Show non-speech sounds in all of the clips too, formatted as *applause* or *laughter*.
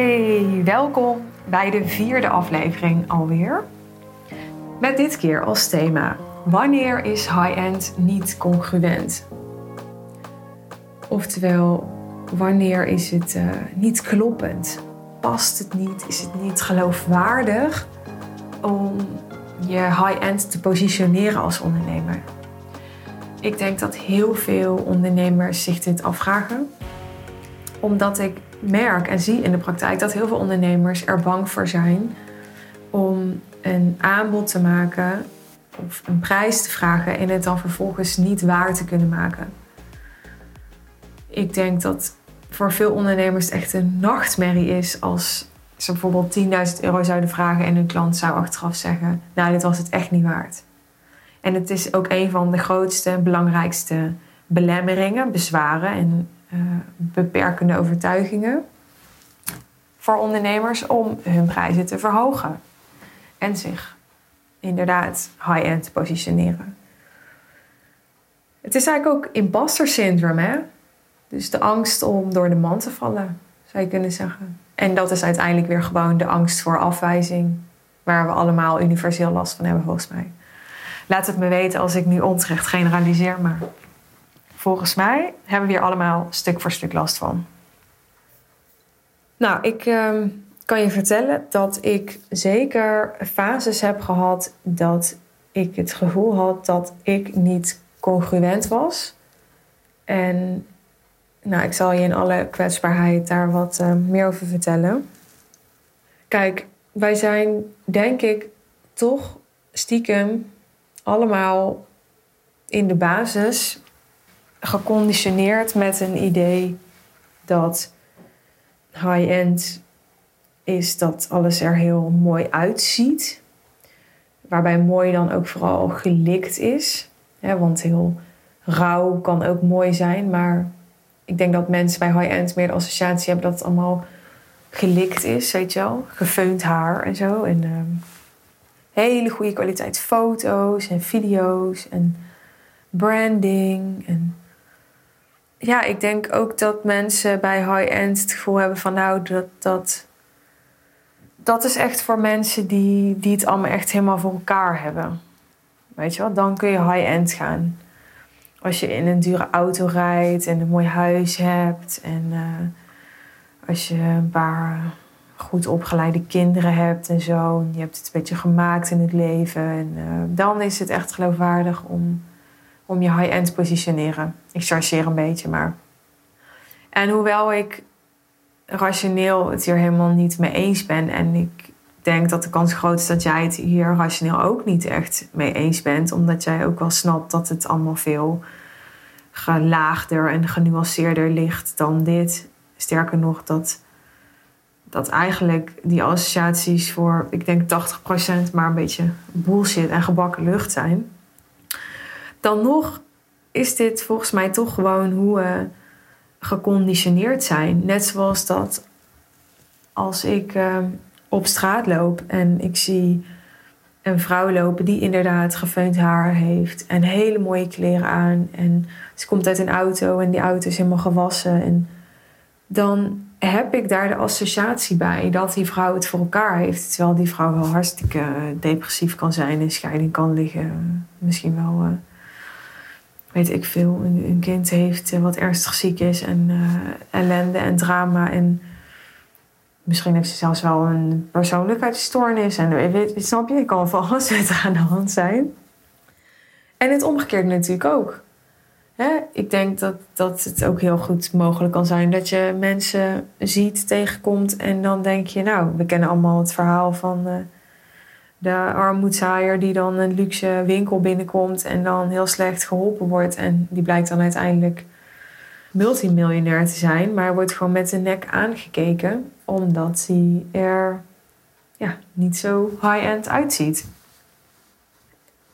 Hey, welkom bij de vierde aflevering alweer. Met dit keer als thema: Wanneer is high-end niet congruent? Oftewel, wanneer is het uh, niet kloppend? Past het niet? Is het niet geloofwaardig om je high-end te positioneren als ondernemer? Ik denk dat heel veel ondernemers zich dit afvragen, omdat ik merk en zie in de praktijk dat heel veel ondernemers er bang voor zijn om een aanbod te maken of een prijs te vragen en het dan vervolgens niet waar te kunnen maken. Ik denk dat voor veel ondernemers het echt een nachtmerrie is als ze bijvoorbeeld 10.000 euro zouden vragen en hun klant zou achteraf zeggen: Nou, dit was het echt niet waard. En het is ook een van de grootste en belangrijkste belemmeringen, bezwaren en uh, beperkende overtuigingen voor ondernemers om hun prijzen te verhogen en zich inderdaad high-end te positioneren. Het is eigenlijk ook imposter syndrome, hè? Dus de angst om door de man te vallen, zou je kunnen zeggen. En dat is uiteindelijk weer gewoon de angst voor afwijzing, waar we allemaal universeel last van hebben, volgens mij. Laat het me weten als ik nu onterecht generaliseer, maar volgens mij hebben we hier allemaal stuk voor stuk last van. Nou, ik uh, kan je vertellen dat ik zeker fases heb gehad dat ik het gevoel had dat ik niet congruent was. En nou, ik zal je in alle kwetsbaarheid daar wat uh, meer over vertellen. Kijk, wij zijn denk ik toch stiekem allemaal in de basis geconditioneerd met een idee dat high-end is dat alles er heel mooi uitziet. Waarbij mooi dan ook vooral gelikt is. want heel rauw kan ook mooi zijn. Maar ik denk dat mensen bij high-end meer de associatie hebben dat het allemaal gelikt is, weet je wel. Gefeund haar en zo. En ehm, hele goede kwaliteit foto's en video's en branding. En ja, ik denk ook dat mensen bij high-end het gevoel hebben van nou, dat, dat, dat is echt voor mensen die, die het allemaal echt helemaal voor elkaar hebben. Weet je wel, dan kun je high-end gaan. Als je in een dure auto rijdt en een mooi huis hebt en uh, als je een paar goed opgeleide kinderen hebt en zo. En je hebt het een beetje gemaakt in het leven. En uh, dan is het echt geloofwaardig om, om je high-end te positioneren. Ik chargeer een beetje, maar. En hoewel ik rationeel het hier helemaal niet mee eens ben. En ik denk dat de kans groot is dat jij het hier rationeel ook niet echt mee eens bent. Omdat jij ook wel snapt dat het allemaal veel gelaagder en genuanceerder ligt dan dit. Sterker nog, dat dat eigenlijk die associaties voor, ik denk 80% maar een beetje bullshit en gebakken lucht zijn. Dan nog is dit volgens mij toch gewoon hoe we geconditioneerd zijn. Net zoals dat als ik ehm, op straat loop en ik zie een vrouw lopen die inderdaad gefeund haar heeft en hele mooie kleren aan. En ze komt uit een auto en die auto is helemaal gewassen. En dan heb ik daar de associatie bij dat die vrouw het voor elkaar heeft. Terwijl die vrouw wel hartstikke eh, depressief kan zijn, in scheiding kan liggen. Misschien wel, uh, weet ik veel, een, kind heeft wat ernstig ziek is en uh, ellende en drama. En misschien heeft ze zelfs wel een persoonlijkheidsstoornis. En weet, snap je, ik kan van *laughs* alles met aan de hand zijn. En het omgekeerde natuurlijk ook ik denk dat, dat het ook heel goed mogelijk kan zijn dat je mensen ziet, tegenkomt en dan denk je, nou, we kennen allemaal het verhaal van uh, de armoedzaaier die dan een luxe winkel binnenkomt en dan heel slecht geholpen wordt. En die blijkt dan uiteindelijk multimiljonair te zijn, maar wordt gewoon met de nek aangekeken omdat hij er ja, niet zo high-end uitziet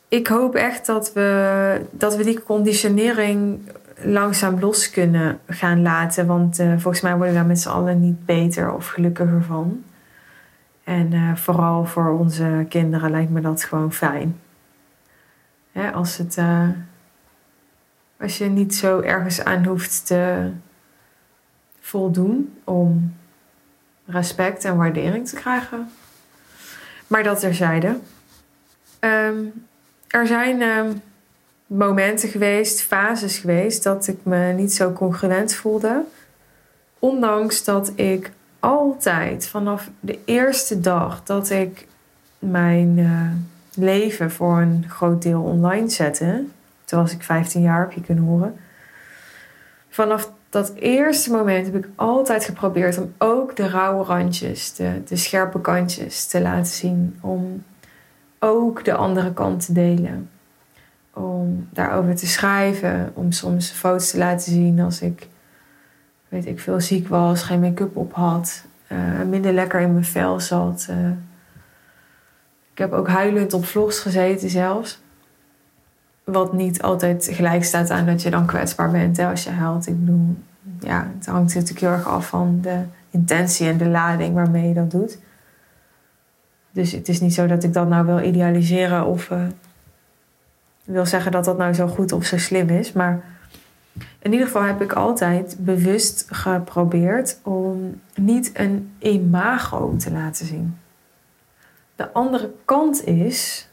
ik hoop echt dat we, dat we die conditionering langzaam los kunnen gaan laten. Want uh, volgens mij worden we daar met z'n allen niet beter of gelukkiger van. En uh, vooral voor onze kinderen lijkt me dat gewoon fijn. Als, het, uh, als je niet zo ergens aan hoeft te voldoen om respect en waardering te krijgen. Maar dat terzijde. Um, er zijn ehm, momenten geweest, fases geweest, dat ik me niet zo congruent voelde. Ondanks dat ik altijd vanaf de eerste dag dat ik mijn uh, leven voor een groot deel online zette, toen was ik 15 jaar, heb je kunnen horen. Vanaf dat eerste moment heb ik altijd geprobeerd om ook de rauwe randjes, de, de scherpe kantjes te laten zien. Om ook de andere kant te delen. Om daarover te schrijven, om soms foto's te laten zien als ik, weet ik veel, ziek was, geen make-up op had, uh, minder lekker in mijn vel zat. Uh, ik heb ook huilend op vlogs gezeten zelfs. Wat niet altijd gelijk staat aan dat je dan kwetsbaar bent hè, als je huilt. Ik bedoel, ja, het hangt natuurlijk heel erg af van de intentie en de lading waarmee je dat doet. Dus het is niet zo dat ik dat nou wil idealiseren of uh, wil zeggen dat dat nou zo goed of zo slim is. Maar in ieder geval heb ik altijd bewust geprobeerd om niet een imago te laten zien. De andere kant is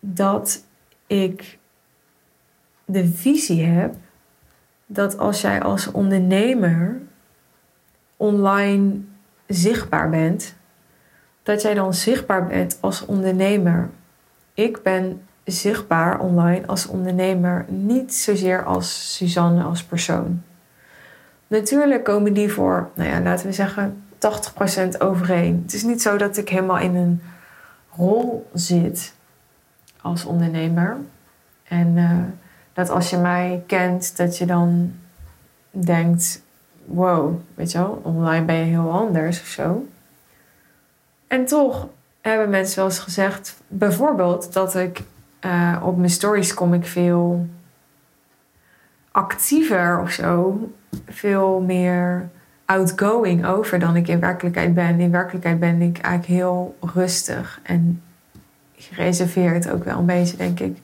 dat ik de visie heb dat als jij als ondernemer online zichtbaar bent, dat jij dan zichtbaar bent als ondernemer. Ik ben zichtbaar online als ondernemer, niet zozeer als Suzanne als persoon. Natuurlijk komen die voor, nou ja, laten we zeggen, 80% overeen. Het is niet zo dat ik helemaal in een rol zit als ondernemer. En uh, dat als je mij kent, dat je dan denkt: wow, weet je wel, online ben je heel anders of zo. En toch hebben mensen wel eens gezegd, bijvoorbeeld, dat ik uh, op mijn stories kom ik veel actiever of zo. Veel meer outgoing over dan ik in werkelijkheid ben. In werkelijkheid ben ik eigenlijk heel rustig en gereserveerd ook wel een beetje, denk ik.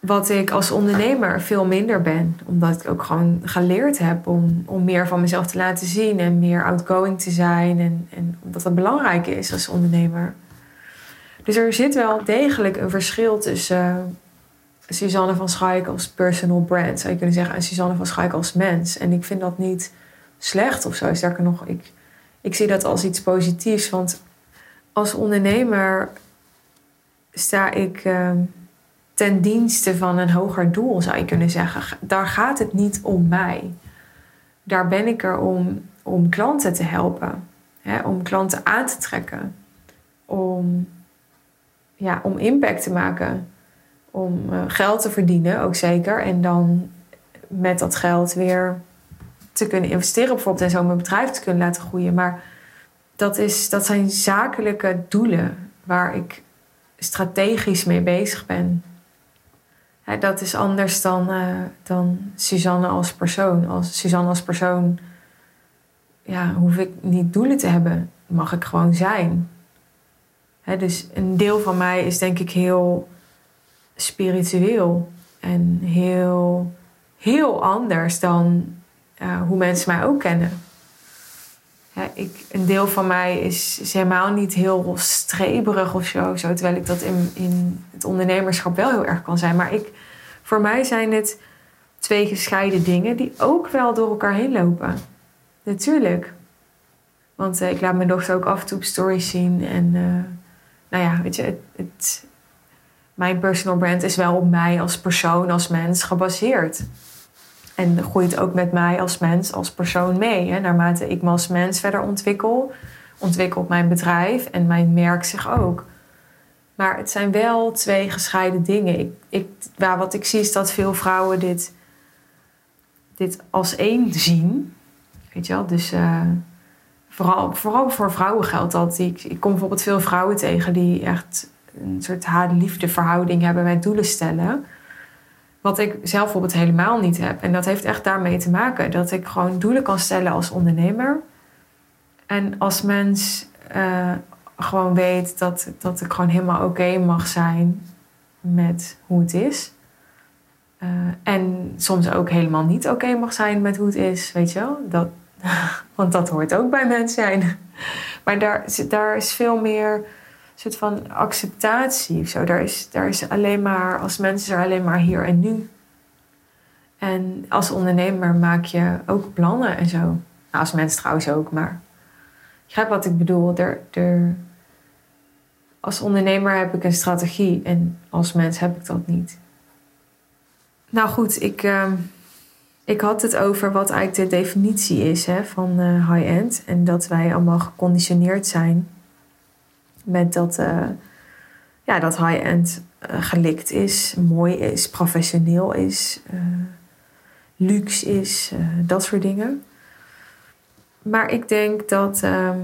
Wat ik als ondernemer veel minder ben. Omdat ik ook gewoon geleerd heb om, om meer van mezelf te laten zien en meer outgoing te zijn. En, en omdat dat belangrijk is als ondernemer. Dus er zit wel degelijk een verschil tussen uh, Suzanne van Schaik als personal brand, zou je kunnen zeggen, en Suzanne van Schaik als mens. En ik vind dat niet slecht of zo. Sterker nog, ik, ik zie dat als iets positiefs. Want als ondernemer sta ik uh, ten dienste van een hoger doel, zou je kunnen zeggen. Daar gaat het niet om mij. Daar ben ik er om, om klanten te helpen, hè, om klanten aan te trekken, om, ja, om impact te maken, om uh, geld te verdienen, ook zeker. En dan met dat geld weer te kunnen investeren, bijvoorbeeld, en zo mijn bedrijf te kunnen laten groeien. Maar dat, is, dat zijn zakelijke doelen waar ik strategisch mee bezig ben. dat is anders dan, uh, dan Suzanne als persoon. Als Suzanne als persoon ja, hoef ik niet doelen te hebben. Mag ik gewoon zijn. Dus een deel van mij is denk ik heel spiritueel. En heel, heel anders dan uh, hoe mensen mij ook kennen. Ik, een deel van mij is, helemaal niet heel streberig of zo. Terwijl ik dat in, in het ondernemerschap wel heel erg kan zijn. Maar ik, voor mij zijn het twee gescheiden dingen die ook wel door elkaar heen lopen. Natuurlijk. Want uh, ik laat mijn dochter ook af en toe stories zien. En uh, nou ja, weet je, het, mijn personal brand is wel op mij als persoon, als mens gebaseerd. En groeit ook met mij als mens, als persoon mee. Hè. Naarmate ik me als mens verder ontwikkel, ontwikkelt mijn bedrijf en mijn merk zich ook. Maar het zijn wel twee gescheiden dingen. Ik, ik, waar wat ik zie is dat veel vrouwen dit, dit als één zien. Weet je wel? Dus uh, vooral, voor vrouwen geldt dat. Ik, ik kom bijvoorbeeld veel vrouwen tegen die echt een soort haat-liefde hebben met doelen stellen. Wat ik zelf bijvoorbeeld helemaal niet heb. En dat heeft echt daarmee te maken dat ik gewoon doelen kan stellen als ondernemer. En als mens uh, gewoon weet dat, dat ik gewoon helemaal oké mag zijn met hoe het is. Uh, en soms ook helemaal niet oké mag zijn met hoe het is, weet je wel. Dat, *laughs* Want dat hoort ook bij mens zijn. Maar daar, daar is veel meer soort van acceptatie of zo. Daar is, daar is alleen maar, als mensen er alleen maar hier en nu. En als ondernemer maak je ook plannen en zo. Nou, als mens trouwens ook, maar begrijp wat ik bedoel. Er, er, als ondernemer heb ik een strategie en als mens heb ik dat niet. Nou goed, ik, uh, ik had het over wat eigenlijk de definitie is hè, van uh, high-end. En dat wij allemaal geconditioneerd zijn met dat, uh, ja, dat high-end uh, gelikt is, mooi is, professioneel is, luxe is, dat soort dingen. Maar ik denk dat, ehm,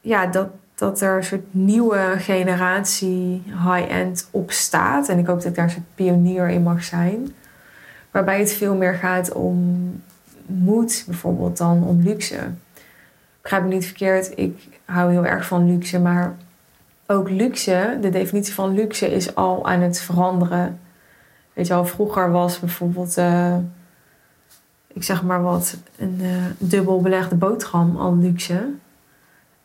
ja, dat, dat er een soort nieuwe generatie high-end op staat. En ik hoop dat ik daar een soort pionier in mag zijn. Waarbij het veel meer gaat om moed bijvoorbeeld dan om luxe. Begrijp me niet verkeerd, ik hou heel erg van luxe. Maar ook luxe, de definitie van luxe is al aan het veranderen. Weet je wel, vroeger was bijvoorbeeld... Uh, ik zeg maar wat, een uh, dubbel belegde boterham al luxe.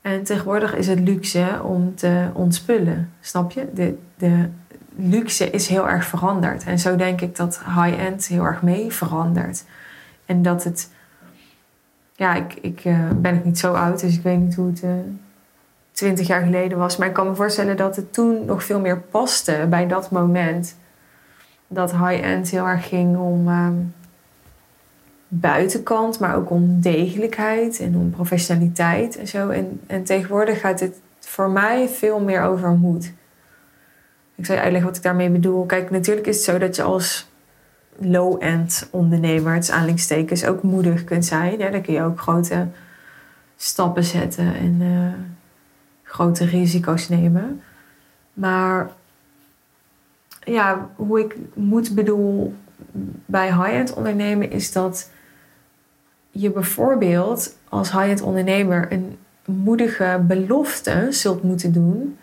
En tegenwoordig is het luxe om te ontspullen. Snap je? De, de luxe is heel erg veranderd. En zo denk ik dat high-end heel erg mee verandert. En dat het. Ja, ik, ik uh, ben ik niet zo oud, dus ik weet niet hoe het uh, twintig jaar geleden was. Maar ik kan me voorstellen dat het toen nog veel meer paste bij dat moment. Dat high-end heel erg ging om. Uh, buitenkant, maar ook om degelijkheid en om professionaliteit en zo. En, en tegenwoordig gaat het voor mij veel meer over moed. Ik zal je uitleggen wat ik daarmee bedoel. Kijk, natuurlijk is het zo dat je als low-end ondernemer, het aanhalingstekens, ook moedig kunt zijn. Ja, dan kun je ook grote stappen zetten en uh, grote risico's nemen. Maar ja, hoe ik moed bedoel bij high-end ondernemen is dat je bijvoorbeeld als high-end ondernemer een moedige belofte zult moeten doen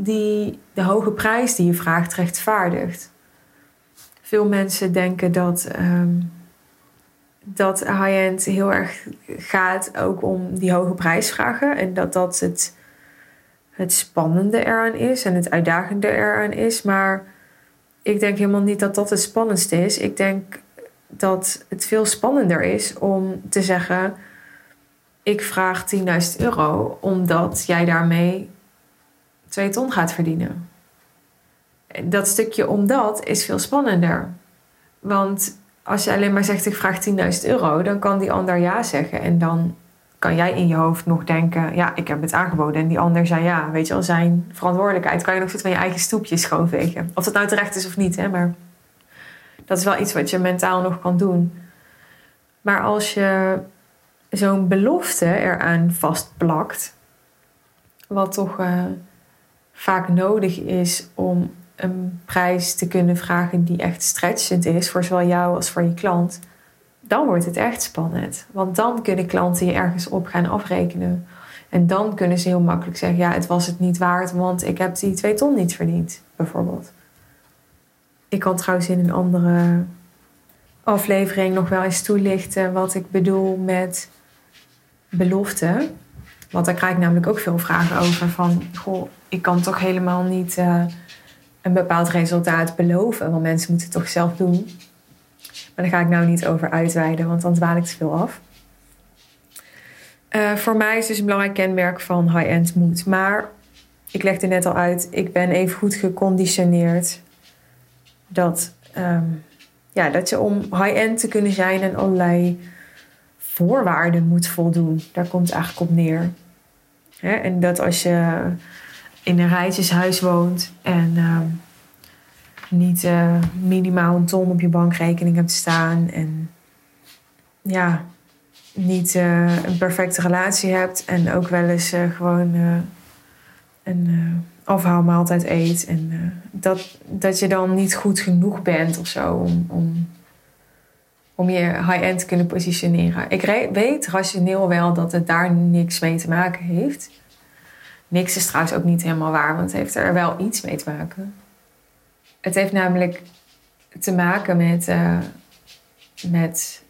die de hoge prijs die je vraagt rechtvaardigt. Veel mensen denken dat, um, dat high-end heel erg gaat ook om die hoge prijs vragen en dat dat het, het spannende eraan is en het uitdagende eraan is. Maar ik denk helemaal niet dat dat het spannendste is. Ik denk dat het veel spannender is om te zeggen: Ik vraag 10.000 euro omdat jij daarmee 2 ton gaat verdienen. Dat stukje omdat is veel spannender. Want als je alleen maar zegt: Ik vraag 10.000 euro, dan kan die ander ja zeggen. En dan kan jij in je hoofd nog denken: Ja, ik heb het aangeboden. En die ander zei ja. Weet je al, zijn verantwoordelijkheid kan je nog goed van je eigen stoepje schoonvegen. Of dat nou terecht is of niet, hè, maar dat is wel iets wat je mentaal nog kan doen. Maar als je zo'n belofte eraan vastplakt, wat toch uh, vaak nodig is om een prijs te kunnen vragen die echt stretchend is voor zowel jou als voor je klant, dan wordt het echt spannend. Want dan kunnen klanten je ergens op gaan afrekenen. En dan kunnen ze heel makkelijk zeggen: ja, het was het niet waard, want ik heb die twee ton niet verdiend, bijvoorbeeld. Ik kan trouwens in een andere aflevering nog wel eens toelichten wat ik bedoel met belofte. Want daar krijg ik namelijk ook veel vragen over. Van, goh, ik kan toch helemaal niet uh, een bepaald resultaat beloven. Want mensen moeten het toch zelf doen. Maar daar ga ik nou niet over uitweiden, want dan dwaal ik te veel af. Uh, voor mij is dus een belangrijk kenmerk van high-end moed. Maar ik legde net al uit, ik ben even goed geconditioneerd dat, um, ja, dat je om high-end te kunnen zijn en allerlei voorwaarden moet voldoen. Daar komt het eigenlijk op neer. en dat als je in een rijtjeshuis woont en uh, niet uh, minimaal een ton op je bankrekening hebt staan en ja, niet uh, een perfecte relatie hebt en ook wel eens uh, gewoon een afhaalmaaltijd eet. En dat, dat je dan niet goed genoeg bent of zo om, om, om je high-end te kunnen positioneren. Ik weet rationeel wel dat het daar niks mee te maken heeft. Niks is trouwens ook niet helemaal waar, want het heeft er wel iets mee te maken. Het heeft namelijk te maken met, uh, met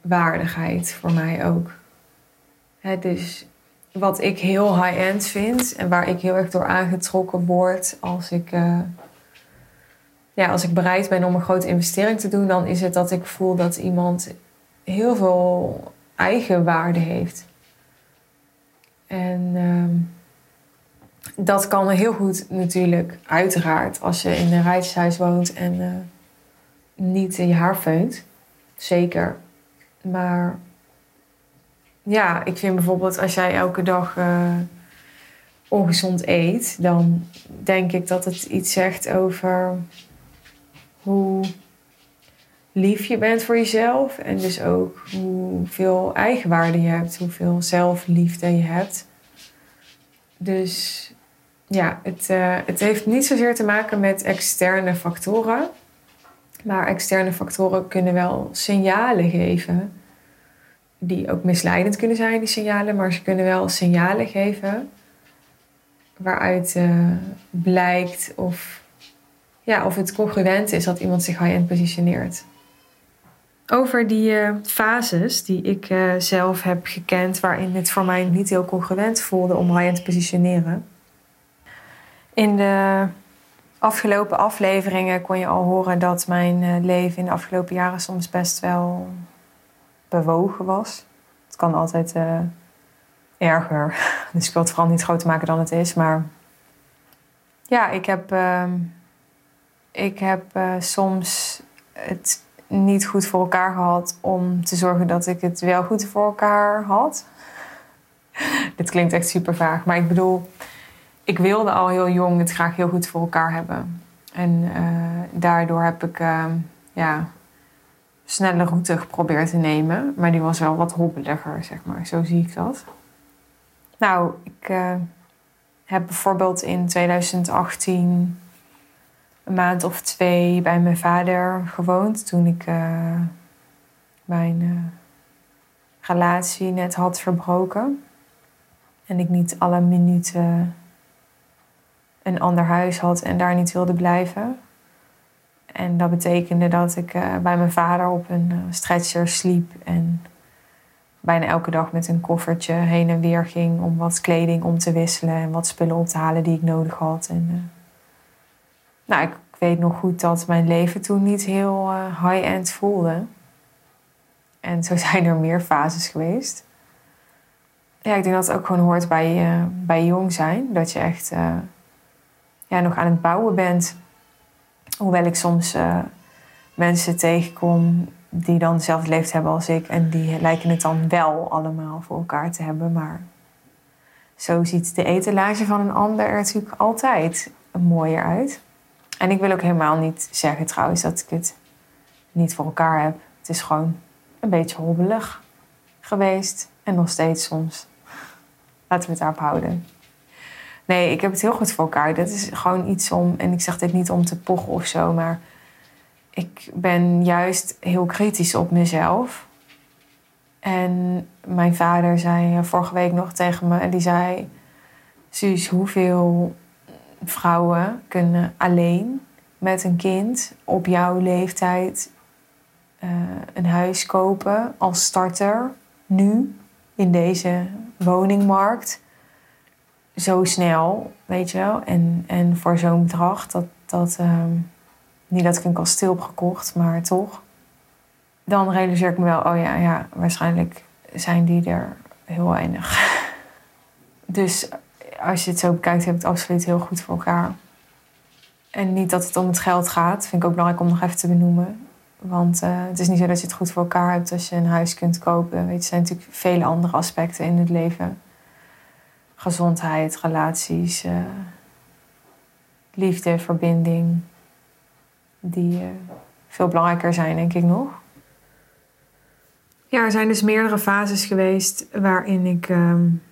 waardigheid voor mij ook. Hè, dus wat ik heel high-end vind en waar ik heel erg door aangetrokken word als ik, eh, ja, als ik bereid ben om een grote investering te doen, dan is het dat ik voel dat iemand heel veel eigenwaarde heeft. En ehm, dat kan heel goed natuurlijk, uiteraard, als je in een rijtjeshuis woont en uh, niet je haar veunt. Zeker. Maar ja, ik vind bijvoorbeeld als jij elke dag uh, ongezond eet, dan denk ik dat het iets zegt over hoe lief je bent voor jezelf. En dus ook hoeveel eigenwaarde je hebt, hoeveel zelfliefde je hebt. Dus ja, het, uh, het heeft niet zozeer te maken met externe factoren. Maar externe factoren kunnen wel signalen geven. Die ook misleidend kunnen zijn, die signalen. Maar ze kunnen wel signalen geven. Waaruit uh, blijkt of, ja, of het congruent is dat iemand zich high-end positioneert. Over die uh, fases die ik zelf heb gekend, waarin het voor mij niet heel congruent voelde om high-end te positioneren in de afgelopen afleveringen kon je al horen dat mijn eh, leven in de afgelopen jaren soms best wel bewogen was. Het kan altijd erger. *laughs* Dus ik wil het vooral niet groter maken dan het is. Maar ja, ik heb, uh, ik heb uh, soms het niet goed voor elkaar gehad om te zorgen dat ik het wel goed voor elkaar had. *laughs* Dit klinkt echt super vaag, maar ik bedoel, ik wilde al heel jong het graag heel goed voor elkaar hebben. En uh, daardoor heb ik uh, ja, snelle route geprobeerd te nemen. Maar die was wel wat hobbeliger, zeg maar. Zo zie ik dat. Nou, ik uh, heb bijvoorbeeld in 2018 een maand of twee bij mijn vader gewoond. Toen ik mijn relatie net had verbroken. En ik niet alle minuten een ander huis had en daar niet wilde blijven. En dat betekende dat ik uh, bij mijn vader op een stretcher sliep en bijna elke dag met een koffertje heen en weer ging om wat kleding om te wisselen en wat spullen op te halen die ik nodig had. En, nou, ik, weet nog goed dat mijn leven toen niet heel high-end voelde. En zo *laughs* zijn er meer fases geweest. Ja, ik denk dat het ook gewoon hoort bij, bij jong zijn. Dat je echt ja, nog aan het bouwen bent. Hoewel ik soms mensen tegenkom die dan dezelfde leeftijd hebben als ik. En die lijken het dan wel allemaal voor elkaar te hebben. Maar zo ziet de etalage van een ander er natuurlijk altijd mooier uit. En ik wil ook helemaal niet zeggen trouwens dat ik het niet voor elkaar heb. Het is gewoon een beetje hobbelig geweest. En nog steeds soms. Laten we het daarop houden. Nee, ik heb het heel goed voor elkaar. Dat is gewoon iets om, en ik zeg dit niet om te pochen of zo, maar ik ben juist heel kritisch op mezelf. En mijn vader zei vorige week nog tegen me, die zei: Suus, hoeveel vrouwen kunnen alleen met een kind op jouw leeftijd uh, een huis kopen als starter nu in deze woningmarkt? zo snel, weet je wel. En, en voor zo'n bedrag, dat, dat, um, niet dat ik een kasteel heb gekocht, maar toch. Dan realiseer ik me wel, oh ja, ja waarschijnlijk zijn die er heel weinig. *laughs* Dus als je het zo bekijkt, heb ik het absoluut heel goed voor elkaar. En niet dat het om het geld gaat, vind ik ook belangrijk om nog even te benoemen. Want uh, het is niet zo dat je het goed voor elkaar hebt als je een huis kunt kopen. Weet je, er zijn natuurlijk vele andere aspecten in het leven gezondheid, relaties, uh, liefde, verbinding, die uh, veel belangrijker zijn, denk ik nog. Ja, er zijn dus meerdere fases geweest waarin ik, um,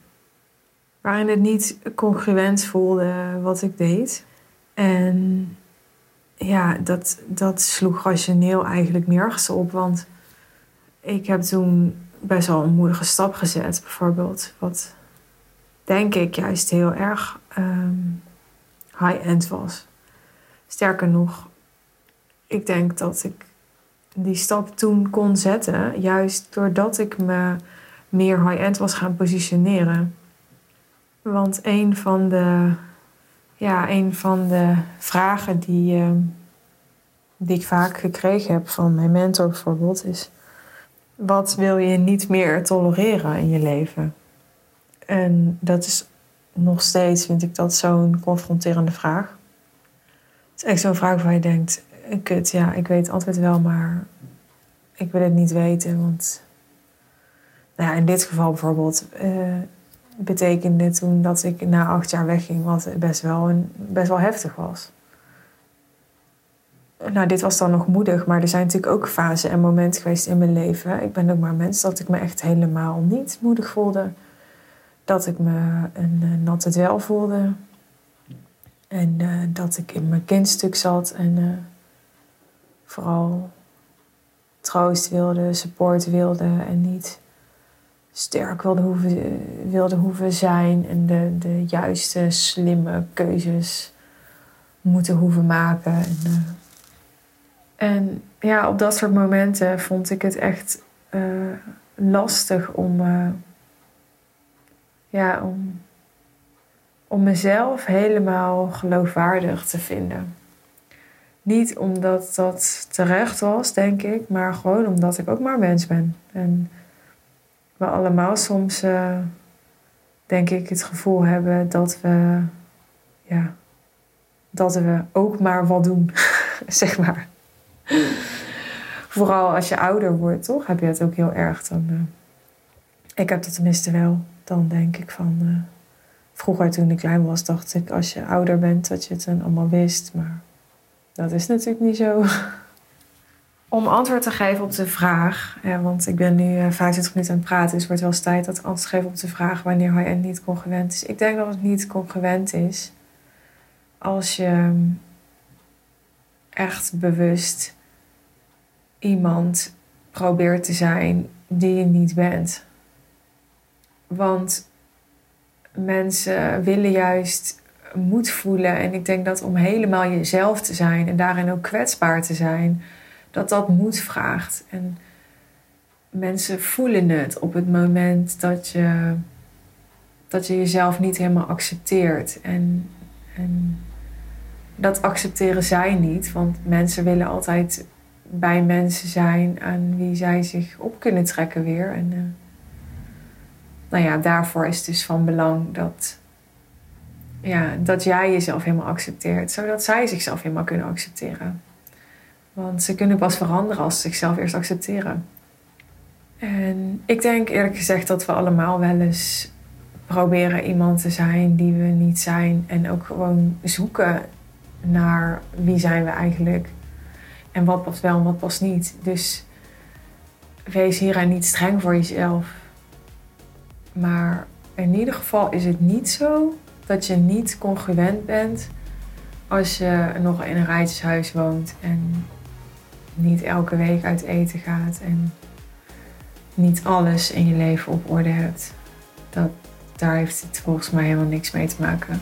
waarin het niet congruent voelde wat ik deed. En ja, dat, dat sloeg rationeel eigenlijk nergens op, want ik heb toen best wel een moedige stap gezet, bijvoorbeeld. Wat denk ik juist heel erg um, high-end was. Sterker nog, ik denk dat ik die stap toen kon zetten. Juist doordat ik me meer high-end was gaan positioneren. Want een van de, ja, een van de vragen die, uh, die ik vaak gekregen heb van mijn mentor bijvoorbeeld is: wat wil je niet meer tolereren in je leven? En dat is nog steeds, vind ik dat zo'n confronterende vraag. Het is echt zo'n vraag waar je denkt: kut, ja, ik weet het antwoord wel, maar ik wil het niet weten. Want nou ja, in dit geval bijvoorbeeld uh, betekende toen dat ik na acht jaar wegging, wat best wel, een, best wel heftig was. Nou, dit was dan nog moedig, maar er zijn natuurlijk ook fasen en momenten geweest in mijn leven. Ik ben ook maar mens dat ik me echt helemaal niet moedig voelde. Dat ik me een uh, natte dwel voelde. En uh, dat ik in mijn kindstuk zat en uh, vooral troost wilde, support wilde en niet sterk wilde hoeven, wilde hoeven zijn en de, de juiste, slimme keuzes moeten hoeven maken. En, uh, en ja, op dat soort momenten vond ik het echt uh, lastig om, uh, ja, om, om mezelf helemaal geloofwaardig te vinden. Niet omdat dat terecht was, denk ik, maar gewoon omdat ik ook maar mens ben. En we allemaal soms, uh, denk ik, het gevoel hebben dat we, ja, dat we ook maar wat doen, *laughs* zeg maar. Vooral als je ouder wordt, toch? Heb je het ook heel erg. Dan, uh, ik heb dat tenminste wel. Dan denk ik van. Uh, vroeger, toen ik klein was, dacht ik als je ouder bent dat je het dan allemaal wist. Maar dat is natuurlijk niet zo. *laughs* Om antwoord te geven op de vraag, want ik ben nu 25 minuten aan het praten, dus het wordt wel eens tijd dat ik antwoord geef op de vraag wanneer high-end niet congruent is. Ik denk dat het niet congruent is als je echt bewust iemand probeert te zijn die je niet bent. Want mensen willen juist moed voelen. En ik denk dat om helemaal jezelf te zijn en daarin ook kwetsbaar te zijn, dat dat moed vraagt. En mensen voelen het op het moment dat je, dat je jezelf niet helemaal accepteert. En, en dat accepteren zij niet, want mensen willen altijd bij mensen zijn aan wie zij zich op kunnen trekken weer. En uh, nou ja, daarvoor is het dus van belang dat, ja, dat jij jezelf helemaal accepteert, zodat zij zichzelf helemaal kunnen accepteren. Want ze kunnen pas veranderen als ze zichzelf eerst accepteren. En ik denk eerlijk gezegd dat we allemaal wel eens proberen iemand te zijn die we niet zijn. En ook gewoon zoeken naar wie zijn we eigenlijk. En wat past wel en wat past niet. Dus wees hierin niet streng voor jezelf. Maar in ieder geval is het niet zo dat je niet congruent bent als je nog in een rijtjeshuis woont en niet elke week uit eten gaat en niet alles in je leven op orde hebt. Dat, daar heeft het volgens mij helemaal niks mee te maken.